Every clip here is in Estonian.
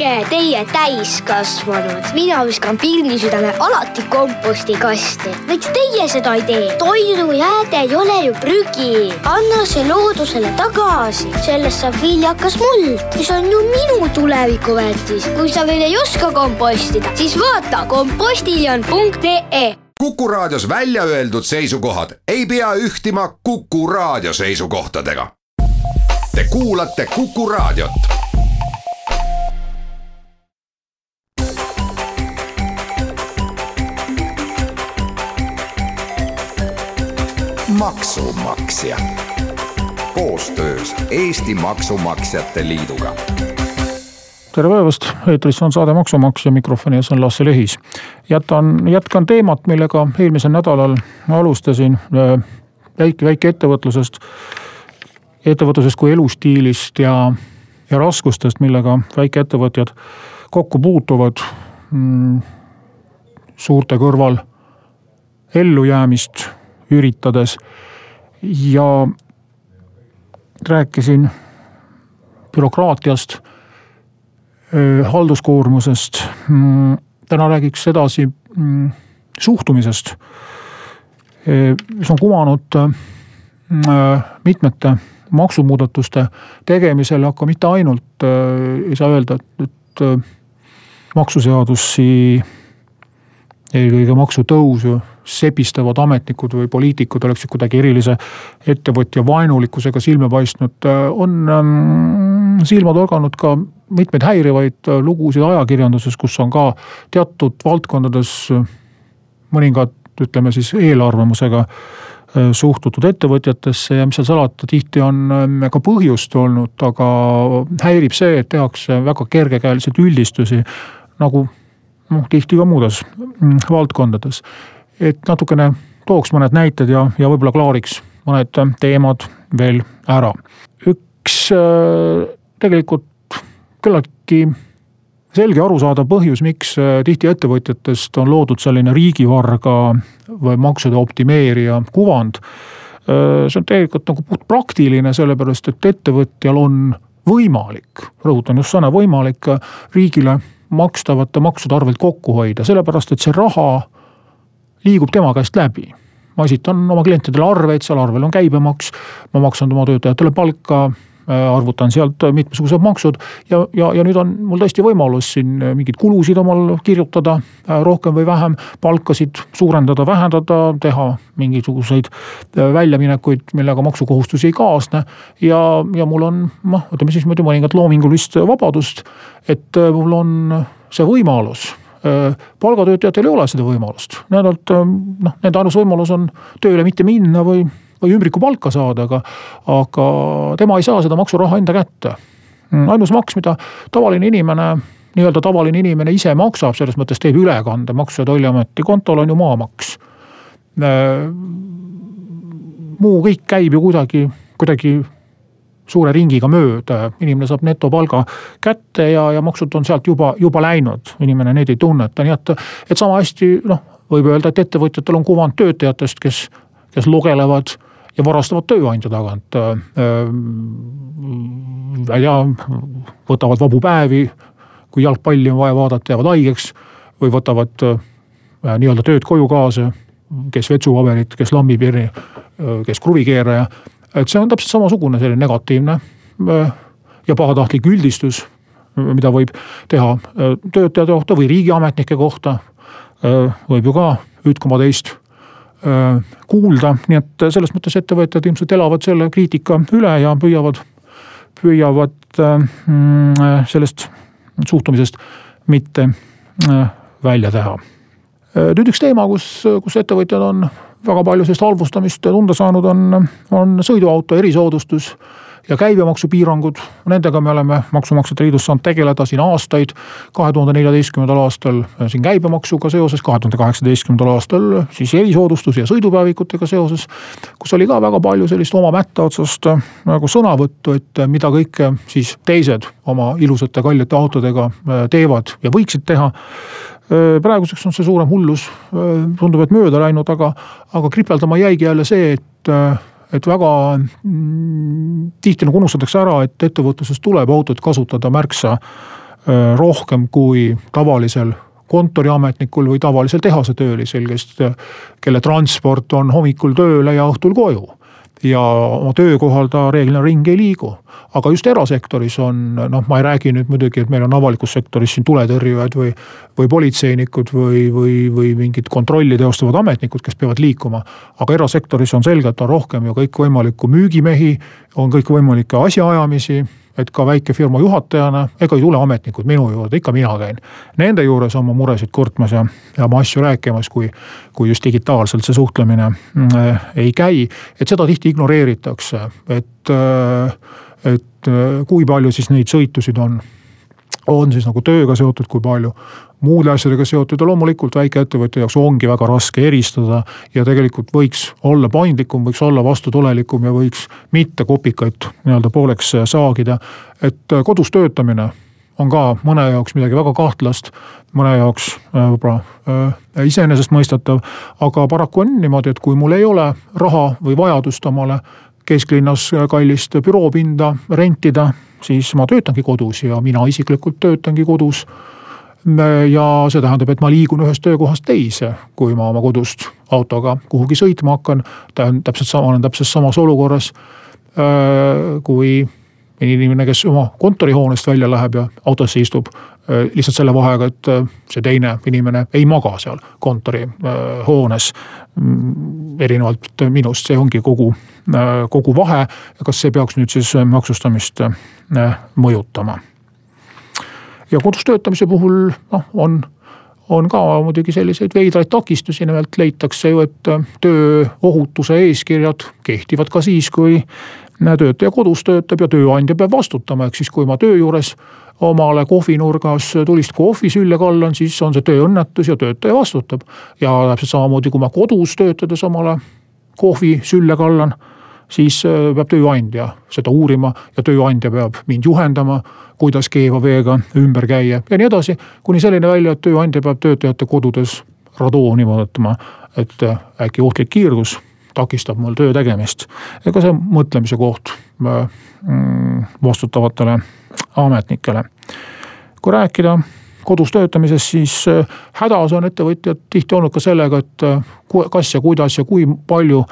olge teie täiskasvanud. mina viskan pirnisüdame alati kompostikasti. miks teie seda ei tee? toidujääde ei ole ju prügi. anna see loodusele tagasi, sellest saab viljakas muld, mis on ju minu tulevikuväärtis. kui sa veel ei oska kompostida, siis vaata kompostiljon.ee Kuku Raadios välja öeldud seisukohad ei pea ühtima Kuku Raadio seisukohtadega. Te kuulate Kuku Raadiot. Maksumaksja koostöös Eesti Maksumaksjate Liiduga tere päevast, eetris on saade Maksumaksja, mikrofoni ees on Lasse Lehis. jätan, jätkan teemat, millega eelmisel nädalal alustasin äh, väike, väikeettevõtlusest. ettevõtlusest kui elustiilist ja, ja raskustest, millega väikeettevõtjad kokku puutuvad mm, suurte kõrval ellujäämist üritades ja rääkisin bürokraatiast halduskoormusest. Mm, täna räägiks edasi mm, suhtumisest, mis on kumanud mitmete maksumuudatuste tegemisel, aga mitte ainult, ei saa öelda, et, et maksuseadusi, eelkõige maksutõusu sepistavad ametnikud või poliitikud oleksid kuidagi erilise ettevõtja vaenulikkusega silma paistnud, on mm, silma torganud ka mitmeid häirivaid äh, lugusid ajakirjanduses, kus on ka teatud valdkondades äh, mõningad, ütleme siis eelarvamusega äh, suhtutud ettevõtjatesse ja mis seal salata, tihti on ähm, ka põhjust olnud, aga häirib see, et tehakse väga kergekäeliselt üldistusi nagu noh, tihti ka muudes mm, valdkondades. Et natukene tooks mõned näited ja, ja võib-olla klaariks mõned teemad veel ära. üks tegelikult küllaltki selge arusaadav põhjus, miks äh, tihti ettevõtjatest on loodud selline riigivarga või maksude optimeerija kuvand. Äh, see on tegelikult nagu puhtpraktiline, sellepärast et ettevõtjal on võimalik, rõhutan just sõna võimalik, riigile makstavate maksude arvelt kokku hoida, sellepärast et see raha liigub tema käest läbi ma esitan oma klientidele arveid, seal arvel on käibemaks, ma maksan oma töötajatele palka Äh, arvutan sealt mitmesugused maksud ja, ja, ja nüüd on mul tõesti võimalus siin mingeid kulusid omal kirjutada, äh, rohkem või vähem, palkasid suurendada, vähendada, teha mingisuguseid äh, väljaminekuid, millega maksukohustusi ei kaasne. ja, ja mul on noh, ütleme siis muidu mõningat loomingulist vabadust, et mul on see võimalus palgatöötajatel ei ole seda võimalust, nendelt noh, nende ainus võimalus on tööle mitte minna või või ümbrikupalka saada, aga, aga tema ei saa seda maksuraha enda kätte. Mm, ainus maks, mida tavaline inimene nii-öelda tavaline inimene ise maksab, selles mõttes teeb ülekande Maksu- ja Tolliameti kontole, on ju maamaks. Äh, muu kõik käib ju kuidagi, kuidagi suure ringiga mööda, inimene saab netopalga kätte ja, ja maksud on sealt juba, juba läinud, inimene neid ei tunneta, nii et, et sama hästi noh, võib öelda, et ettevõtjatel on kuvand töötajatest, kes, kes lugelevad ja varastavad tööandja tagant. ma ei tea, võtavad vabu päevi, kui jalgpalli on vaja vaadata, jäävad haigeks või võtavad äh, nii-öelda tööd koju kaasa. kes vetsupaberit, kes lambipirni, äh, kes kruvikeeraja. Et see on täpselt samasugune selline negatiivne äh, ja pahatahtlik üldistus, mida võib teha töötajate kohta või riigiametnike kohta. võib ju ka üht koma teist Äh, kuulda, nii et selles mõttes ettevõtjad ilmselt elavad selle kriitika üle ja püüavad, püüavad äh, mm, sellest suhtumisest mitte äh, välja teha. Nüüd üks teema, kus, kus ettevõtjad on väga palju sellist halvustamist tunda saanud, on, on sõiduauto erisoodustus ja käibemaksupiirangud, nendega me oleme Maksumaksjate Liidus saanud tegeleda siin aastaid. kahe tuhande neljateistkümnendal aastal äh, siin käibemaksuga seoses, kahe tuhande kaheksateistkümnendal aastal siis erisoodustusi ja sõidupäevikutega seoses. kus oli ka väga palju sellist oma mätta otsast äh, nagu sõnavõttu, et äh, mida kõike siis teised oma ilusate kallite autodega teevad ja võiksid teha praeguseks on see suurem hullus, tundub, et mööda läinud, aga, aga kripeldama jäigi jälle see, et et väga mm, tihti nagu unustatakse ära, et ettevõtluses tuleb autot kasutada märksa rohkem kui tavalisel kontoriametnikul või tavalisel tehasetöölisel, kes, kelle transport on hommikul tööle ja õhtul koju ja oma töökohal ta reeglina ringi ei liigu. aga just erasektoris on, noh, ma ei räägi nüüd muidugi, et meil on avalikus sektoris siin tuletõrjujad või, või politseinikud või, või, või mingid kontrolli teostavad ametnikud, kes peavad liikuma. aga erasektoris on selgelt, on rohkem ju kõikvõimalikku müügimehi, on kõikvõimalikke asjaajamisi et ka väikefirma juhatajana, ega ei tule ametnikud minu juurde, ikka mina käin. Nende juures oma muresid kurtmas ja, ja oma asju rääkimas, kui, kui just digitaalselt see suhtlemine äh, ei käi. et seda tihti ignoreeritakse, et äh,, et äh, kui palju siis neid sõitusid on on siis nagu tööga seotud, kui palju muude asjadega seotud ja loomulikult väikeettevõtja jaoks ongi väga raske eristada. ja tegelikult võiks olla paindlikum, võiks olla vastutulelikum ja võiks mitte kopikaid nii-öelda pooleks saagida. et kodus töötamine on ka mõne jaoks midagi väga kahtlast, mõne jaoks äh, võib-olla äh, iseenesestmõistetav. aga paraku on niimoodi, et kui mul ei ole raha või vajadust omale kesklinnas kallist büroopinda rentida siis ma töötangi kodus ja mina isiklikult töötangi kodus. ja see tähendab, et ma liigun ühest töökohast teise, kui ma oma kodust autoga kuhugi sõitma hakkan. täpselt sama, olen täpselt samas olukorras äh, kui inimene, kes oma kontorihoonest välja läheb ja autosse istub. Äh, lihtsalt selle vahega, et äh, see teine inimene ei maga seal kontorihoones. Mm, erinevalt minust, see ongi kogu, kogu vahe. kas see peaks nüüd siis maksustamist mõjutama? ja kodus töötamise puhul noh, on on ka muidugi selliseid veidraid takistusi, nimelt leitakse ju, et tööohutuse eeskirjad kehtivad ka siis, kui töötaja kodus töötab ja tööandja peab vastutama, ehk siis kui ma töö juures omale kohvinurgas tulist kohvi sülle kallan, siis on see tööõnnetus ja töötaja vastutab. ja täpselt samamoodi, kui ma kodus töötades omale kohvi sülle kallan, siis äh, peab tööandja seda uurima ja tööandja peab mind juhendama, kuidas keeva veega ümber käia ja nii edasi. kuni selleni välja, et tööandja peab töötajate kodudes radooni vaatama, et äh, äkki ohtlik kiirgus takistab mul töö tegemist. ega see mõtlemise koht äh, mm, vastutavatele ametnikele. kui rääkida kodus töötamisest, siis äh, hädas on ettevõtjad tihti olnud ka sellega, et äh, kas ja kuidas ja kui palju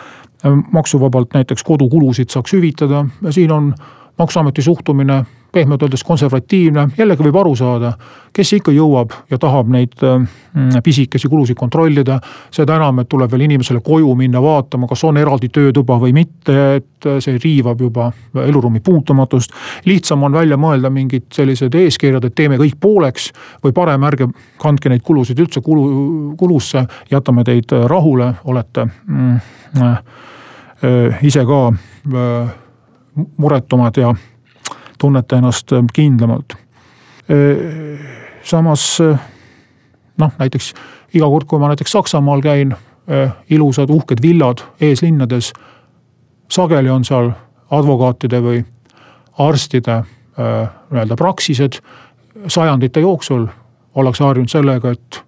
maksuvabalt näiteks kodukulusid saaks hüvitada ja siin on maksuameti suhtumine pehmelt öeldes konservatiivne, jällegi võib aru saada, kes ikka jõuab ja tahab neid mm, pisikesi kulusid kontrollida. seda enam, et tuleb veel inimesele koju minna vaatama, kas on eraldi töötuba või mitte, et see riivab juba eluruumi puutumatust. lihtsam on välja mõelda mingid sellised eeskirjad, et teeme kõik pooleks või parem ärge kandke neid kulusid üldse kulu, kulusse, jätame teid rahule, olete mm, äh, ise ka äh, muretumad ja tunnete ennast äh, kindlamalt. Äh, samas äh, noh, näiteks iga kord, kui ma näiteks Saksamaal käin, ilusad uhked villad eeslinnades. sageli on seal advokaatide või arstide nii-öelda praksised. sajandite jooksul ollakse harjunud sellega, et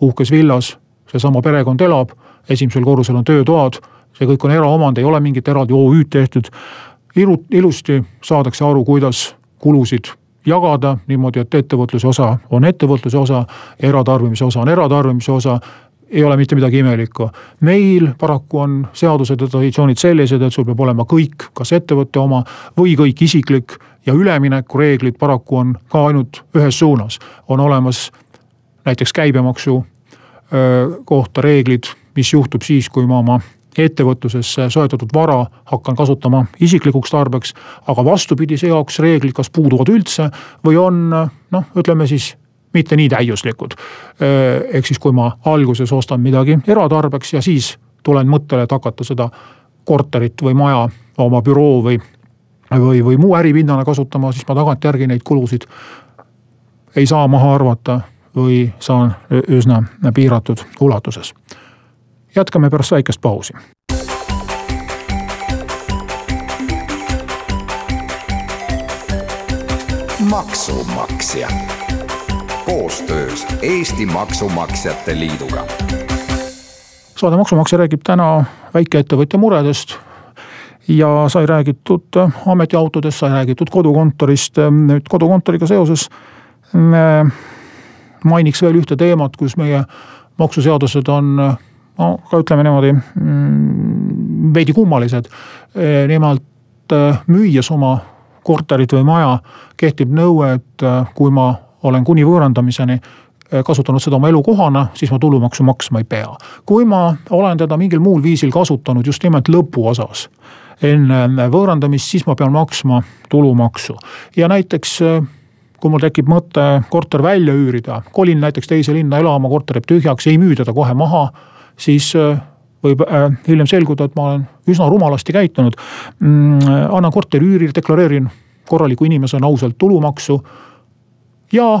uhkes villas seesama perekond elab, esimesel korrusel on töötoad, see kõik on eraomand, ei ole mingit eraldi OÜ-d tehtud ilu, ilusti saadakse aru, kuidas kulusid jagada niimoodi, et ettevõtluse osa on ettevõtluse osa, eratarbimise osa on eratarbimise osa ei ole mitte midagi imelikku. meil paraku on seadused ja traditsioonid sellised, et sul peab olema kõik, kas ettevõtte oma või kõik isiklik ja üleminekureeglid paraku on ka ainult ühes suunas. on olemas näiteks käibemaksu kohta reeglid, mis juhtub siis, kui ma oma ettevõtluses soetatud vara hakkan kasutama isiklikuks tarbeks. aga vastupidise jaoks reeglid kas puuduvad üldse või on noh, ütleme siis mitte nii täiuslikud. ehk siis, kui ma alguses ostan midagi eratarbeks ja siis tulen mõttele, et hakata seda korterit või maja oma büroo või, või, või muu äripinnana kasutama, siis ma tagantjärgi neid kulusid ei saa maha arvata või saan üsna piiratud ulatuses jätkame pärast väikest pausi. maksumaksja koostöös Eesti Maksumaksjate Liiduga. saade Maksumaksja räägib täna väikeettevõtja muredest ja sai räägitud ametiautodest, sai räägitud kodukontorist. nüüd kodukontoriga seoses mainiks veel ühte teemat, kus meie maksuseadused on no ka ütleme niimoodi mm, veidi kummalised. nimelt müües oma korterit või maja kehtib nõue, et kui ma olen kuni võõrandamiseni kasutanud seda oma elukohana, siis ma tulumaksu maksma ei pea. kui ma olen teda mingil muul viisil kasutanud just nimelt lõpuosas enne võõrandamist, siis ma pean maksma tulumaksu. ja näiteks kui mul tekib mõte korter välja üürida, kolin näiteks teise linna elama, korter jääb tühjaks, ei müü teda kohe maha, siis äh, võib äh, hiljem selguda, et ma olen üsna rumalasti käitunud mm,. annan korteri üürile, deklareerin korraliku inimesena ausalt tulumaksu. ja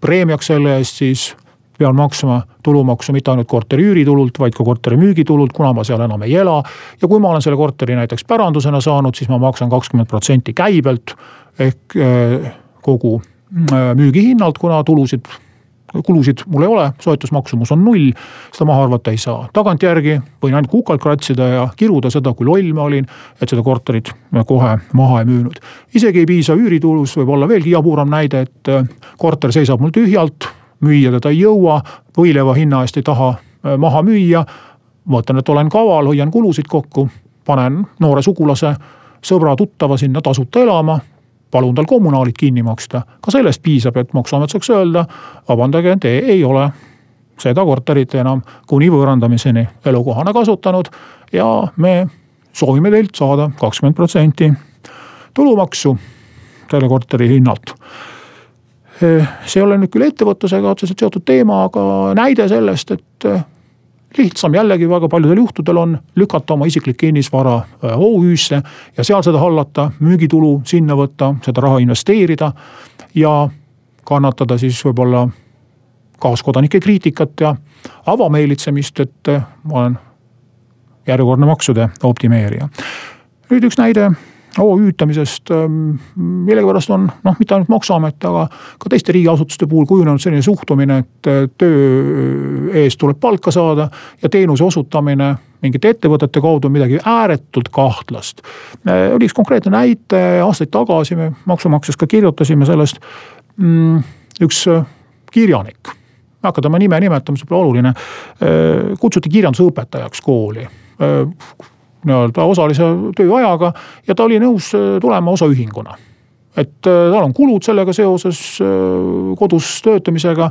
preemiaks selle eest siis pean maksma tulumaksu mitte ainult korteri üüritulult, vaid ka korteri müügitulult, kuna ma seal enam ei ela. ja kui ma olen selle korteri näiteks pärandusena saanud, siis ma maksan kakskümmend protsenti käibelt ehk äh, kogu müügihinnalt, kuna tulusid kulusid mul ei ole, soetusmaksumus on null, seda maha arvata ei saa. tagantjärgi võin ainult kukalt kratsida ja kiruda seda, kui loll ma olin, et seda korterit kohe maha ei müünud. isegi ei piisa üüritulust, võib olla veelgi jaburam näide, et äh, korter seisab mul tühjalt, müüa teda ei jõua, võileiva hinna eest ei taha äh, maha müüa. mõtlen, et olen kaval, hoian kulusid kokku, panen noore sugulase, sõbra, tuttava sinna tasuta elama palun tal kommunaalid kinni maksta. ka sellest piisab, et maksuamet saaks öelda, vabandage, te ei ole seda korterit enam kuni võõrandamiseni elukohana kasutanud ja me soovime teilt saada kakskümmend protsenti tulumaksu selle korteri hinnalt. see ei ole nüüd küll ettevõtlusega otseselt seotud teema, aga näide sellest, et lihtsam jällegi väga paljudel juhtudel on lükata oma isiklik kinnisvara äh, OÜ-sse ja seal seda hallata, müügitulu sinna võtta, seda raha investeerida. ja kannatada siis võib-olla kaaskodanike kriitikat ja avameelitsemist, et äh, ma olen järjekordne maksude optimeerija. nüüd üks näide OÜ-tamisest ähm, millegipärast on noh, mitte ainult maksuamet, aga ka teiste riigiasutuste puhul kujunenud selline suhtumine, et äh, töö eest tuleb palka saada ja teenuse osutamine mingite ettevõtete kaudu midagi ääretult kahtlast. Äh, oli üks konkreetne näite, aastaid tagasi me maksumaksjas ka kirjutasime sellest. Mm, üks äh, kirjanik, ma ei hakka tema nime nimetama, see pole oluline, kutsuti kirjandusõpetajaks kooli nii-öelda osalise tööajaga ja ta oli nõus äh, tulema osaühinguna. et äh, tal on kulud sellega seoses äh, kodus töötamisega,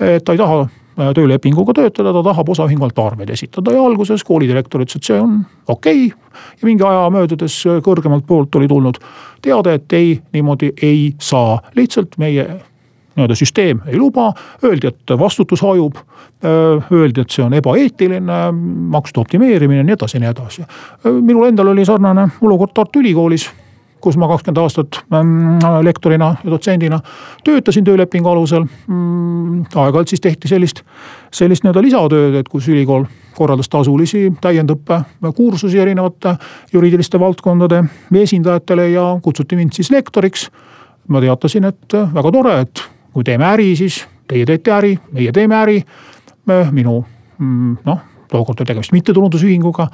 et ta ei taha töölepinguga töötada, ta tahab osaühingu alt arveid esitada ja alguses koolidirektor ütles, et see on okei okay.. ja mingi aja möödudes kõrgemalt poolt oli tulnud teade, et ei, niimoodi ei saa, lihtsalt meie nii-öelda süsteem ei luba, öeldi, et vastutus hajub. Öeldi, et see on ebaeetiline, maksude optimeerimine ja nii edasi ja nii edasi. minul endal oli sarnane olukord Tartu Ülikoolis kus ma kakskümmend aastat ähm, lektorina ja dotsendina töötasin töölepingu alusel. Mm, aeg-ajalt siis tehti sellist, sellist nii-öelda lisatööd, et kus ülikool korraldas tasulisi täiendõppe kursusi erinevate juriidiliste valdkondade esindajatele ja kutsuti mind siis lektoriks. ma teatasin, et väga tore, et kui teeme äri, siis teie teete äri, meie teeme äri. minu mm, noh, tookord oli tegemist mittetulundusühinguga.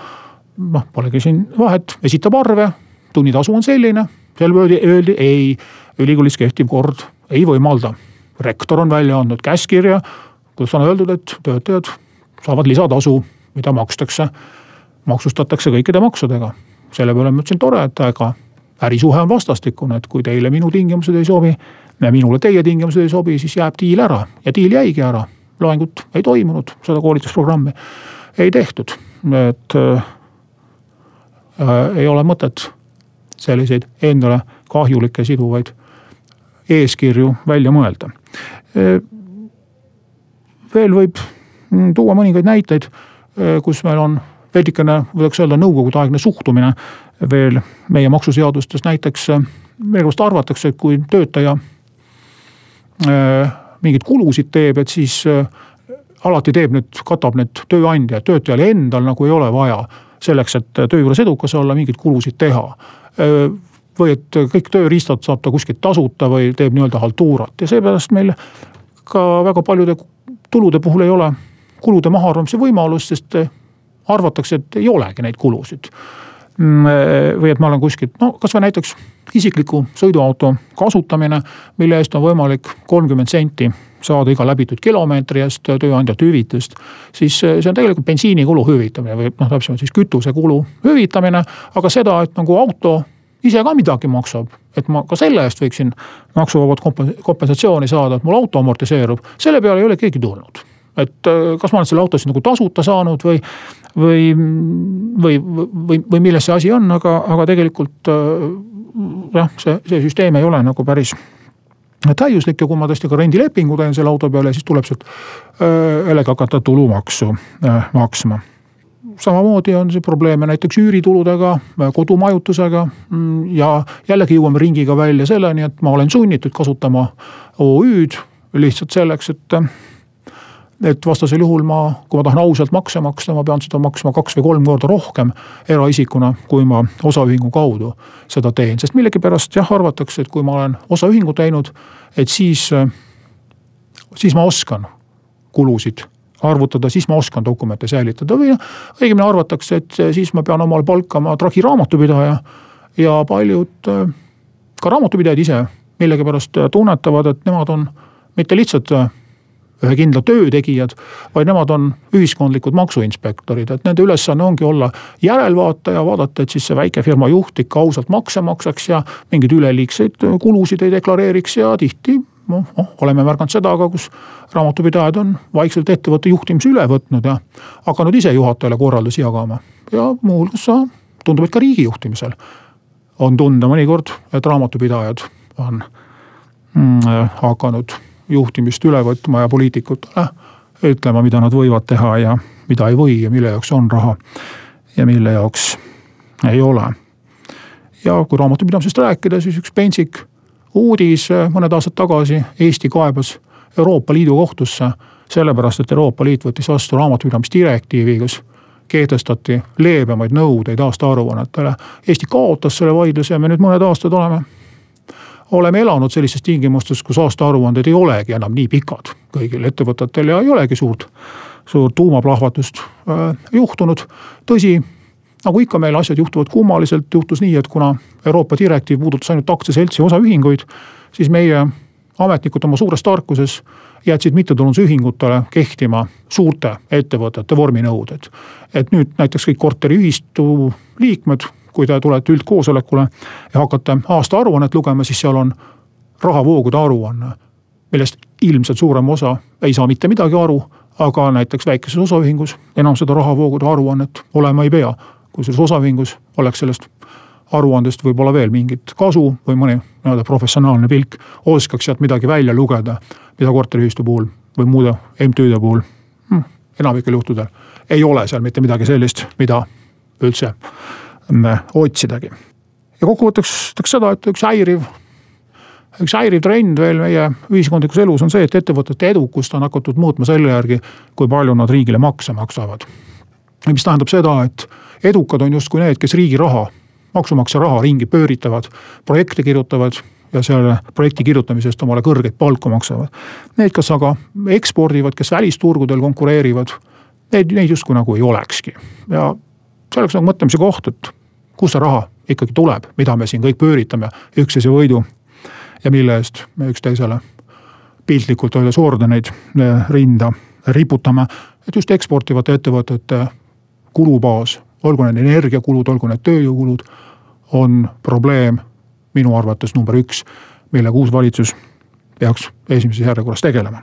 noh, polegi siin vahet, esitab arve, tunnitasu on selline. seal öeldi, öeldi ei, ülikoolis kehtiv kord ei võimalda. rektor on välja andnud käskkirja, kus on öeldud, et töötajad saavad lisatasu, mida makstakse, maksustatakse kõikide maksudega. selle peale ma ütlesin, tore, et aga ärisuhe on vastastikune, et kui teile minu tingimused ei sobi ja minule teie tingimused ei sobi, siis jääb diil ära ja diil jäigi ära. loengut ei toimunud, seda koolitusprogrammi ei tehtud, et äh, ei ole mõtet selliseid endale kahjulikke siduvaid eeskirju välja mõelda. Äh, veel võib mm, tuua mõningaid näiteid, äh, kus meil on veidikene, võiks öelda nõukogudeaegne suhtumine veel meie maksuseadustes, näiteks äh, millegipärast arvatakse, et kui töötaja Äh, mingeid kulusid teeb, et siis äh, alati teeb need, katab need tööandja, töötajal endal nagu ei ole vaja selleks, et töö juures edukas olla, mingeid kulusid teha. Äh, või et kõik tööriistad saab ta kuskilt tasuta või teeb nii-öelda haltuurat ja seepärast meil ka väga paljude tulude puhul ei ole kulude mahaarvamise võimalust, sest arvatakse, et ei olegi neid kulusid. Mm, või et ma olen kuskilt, no kasvõi näiteks isikliku sõiduauto kasutamine, mille eest on võimalik kolmkümmend senti saada iga läbitud kilomeetri eest tööandjalt hüvitist. siis see on tegelikult bensiinikulu hüvitamine või noh, täpsemalt siis kütusekulu hüvitamine, aga seda, et nagu auto ise ka midagi maksab, et ma ka selle eest võiksin maksuvabad kompensatsiooni saada, et mul auto amortiseerub, selle peale ei ole keegi tulnud et kas ma olen selle auto siis nagu tasuta saanud või, või, või, või, või milles see asi on, aga, aga tegelikult jah, see, see süsteem ei ole nagu päris täiuslik ja kui ma tõesti ka rendilepingu teen selle auto peale, siis tuleb sealt jällegi hakata tulumaksu maksma. Samamoodi on see probleeme näiteks üürituludega, kodumajutusega mm, ja jällegi jõuame ringiga välja selleni, et ma olen sunnitud kasutama OÜ-d lihtsalt selleks, et et vastasel juhul ma, kui ma tahan ausalt makse maksta, ma pean seda maksma kaks või kolm korda rohkem eraisikuna, kui ma osaühingu kaudu seda teen, sest millegipärast jah, arvatakse, et kui ma olen osaühingu teinud, et siis, siis ma oskan kulusid arvutada, siis ma oskan dokumente säilitada või õigemini arvatakse, et siis ma pean omale palkama tragi raamatupidaja ja paljud ka raamatupidajad ise millegipärast tunnetavad, et nemad on mitte lihtsalt ühe kindla töö tegijad, vaid nemad on ühiskondlikud maksuinspektorid, et nende ülesanne ongi olla järelvaataja, vaadata, et siis see väikefirma juht ikka ausalt makse maksaks ja mingeid üleliigseid kulusid ei deklareeriks ja tihti noh, noh, oleme märganud seda ka, kus raamatupidajad on vaikselt ettevõtte juhtimise üle võtnud ja hakanud ise juhatajale korraldusi jagama. ja muuhulgas tundub, et ka riigi juhtimisel on tunda mõnikord, et raamatupidajad on mm, hakanud juhtimist üle võtma ja poliitikutele ütlema, mida nad võivad teha ja mida ei või ja mille jaoks on raha ja mille jaoks ei ole. ja kui raamatupidamisest rääkida, siis üks pentsik uudis mõned aastad tagasi, Eesti kaebas Euroopa Liidu kohtusse sellepärast, et Euroopa Liit võttis vastu raamatupidamisdirektiivi, kus kehtestati leebemaid nõudeid aastaaruannetele. Eesti kaotas selle vaidluse ja me nüüd mõned aastad oleme oleme elanud sellistes tingimustes, kus aastaaruanded ei olegi enam nii pikad kõigil ettevõtetel ja ei olegi suurt, suurt tuumaplahvatust äh, juhtunud. tõsi, nagu ikka meil asjad juhtuvad kummaliselt, juhtus nii, et kuna Euroopa direktiiv puudutas ainult aktsiaseltsi osaühinguid, siis meie ametnikud oma suures tarkuses jätsid mittetulundusühingutele kehtima suurte ettevõtete vorminõuded. et nüüd näiteks kõik korteriühistu liikmed kui te tulete üldkoosolekule ja hakkate aastaaruannet lugema, siis seal on rahavoogude aruanne, millest ilmselt suurem osa ei saa mitte midagi aru, aga näiteks väikeses osaühingus enam seda rahavoogude aruannet olema ei pea. kui selles osaühingus oleks sellest aruandest võib-olla veel mingit kasu või mõni nii-öelda professionaalne pilk oskaks sealt midagi välja lugeda, mida korteriühistu puhul või muude MTÜ-de puhul hm, enamikel juhtudel ei ole seal mitte midagi sellist, mida üldse otsidagi. ja kokkuvõtteks ütleks seda, et üks häiriv, üks häiriv trend veel meie ühiskondlikus elus on see, et ettevõtete edukust on hakatud muutma selle järgi, kui palju nad riigile makse maksavad. mis tähendab seda, et edukad on justkui need, kes riigi raha, maksumaksja raha ringi pööritavad, projekte kirjutavad ja selle projekti kirjutamisest omale kõrgeid palku maksavad. Need, kes aga ekspordivad, kes välisturgudel konkureerivad, neid, neid justkui nagu ei olekski ja see oleks nagu mõtlemise koht, et kust see raha ikkagi tuleb, mida me siin kõik pööritame üksteise võidu ja mille eest me üksteisele piltlikult öeldes ordeneid eh, rinda riputame. et just eksportivate ettevõtete kulubaas, olgu need energiakulud, olgu need tööjõukulud, on probleem minu arvates number üks, millega uus valitsus peaks esimeses järjekorras tegelema.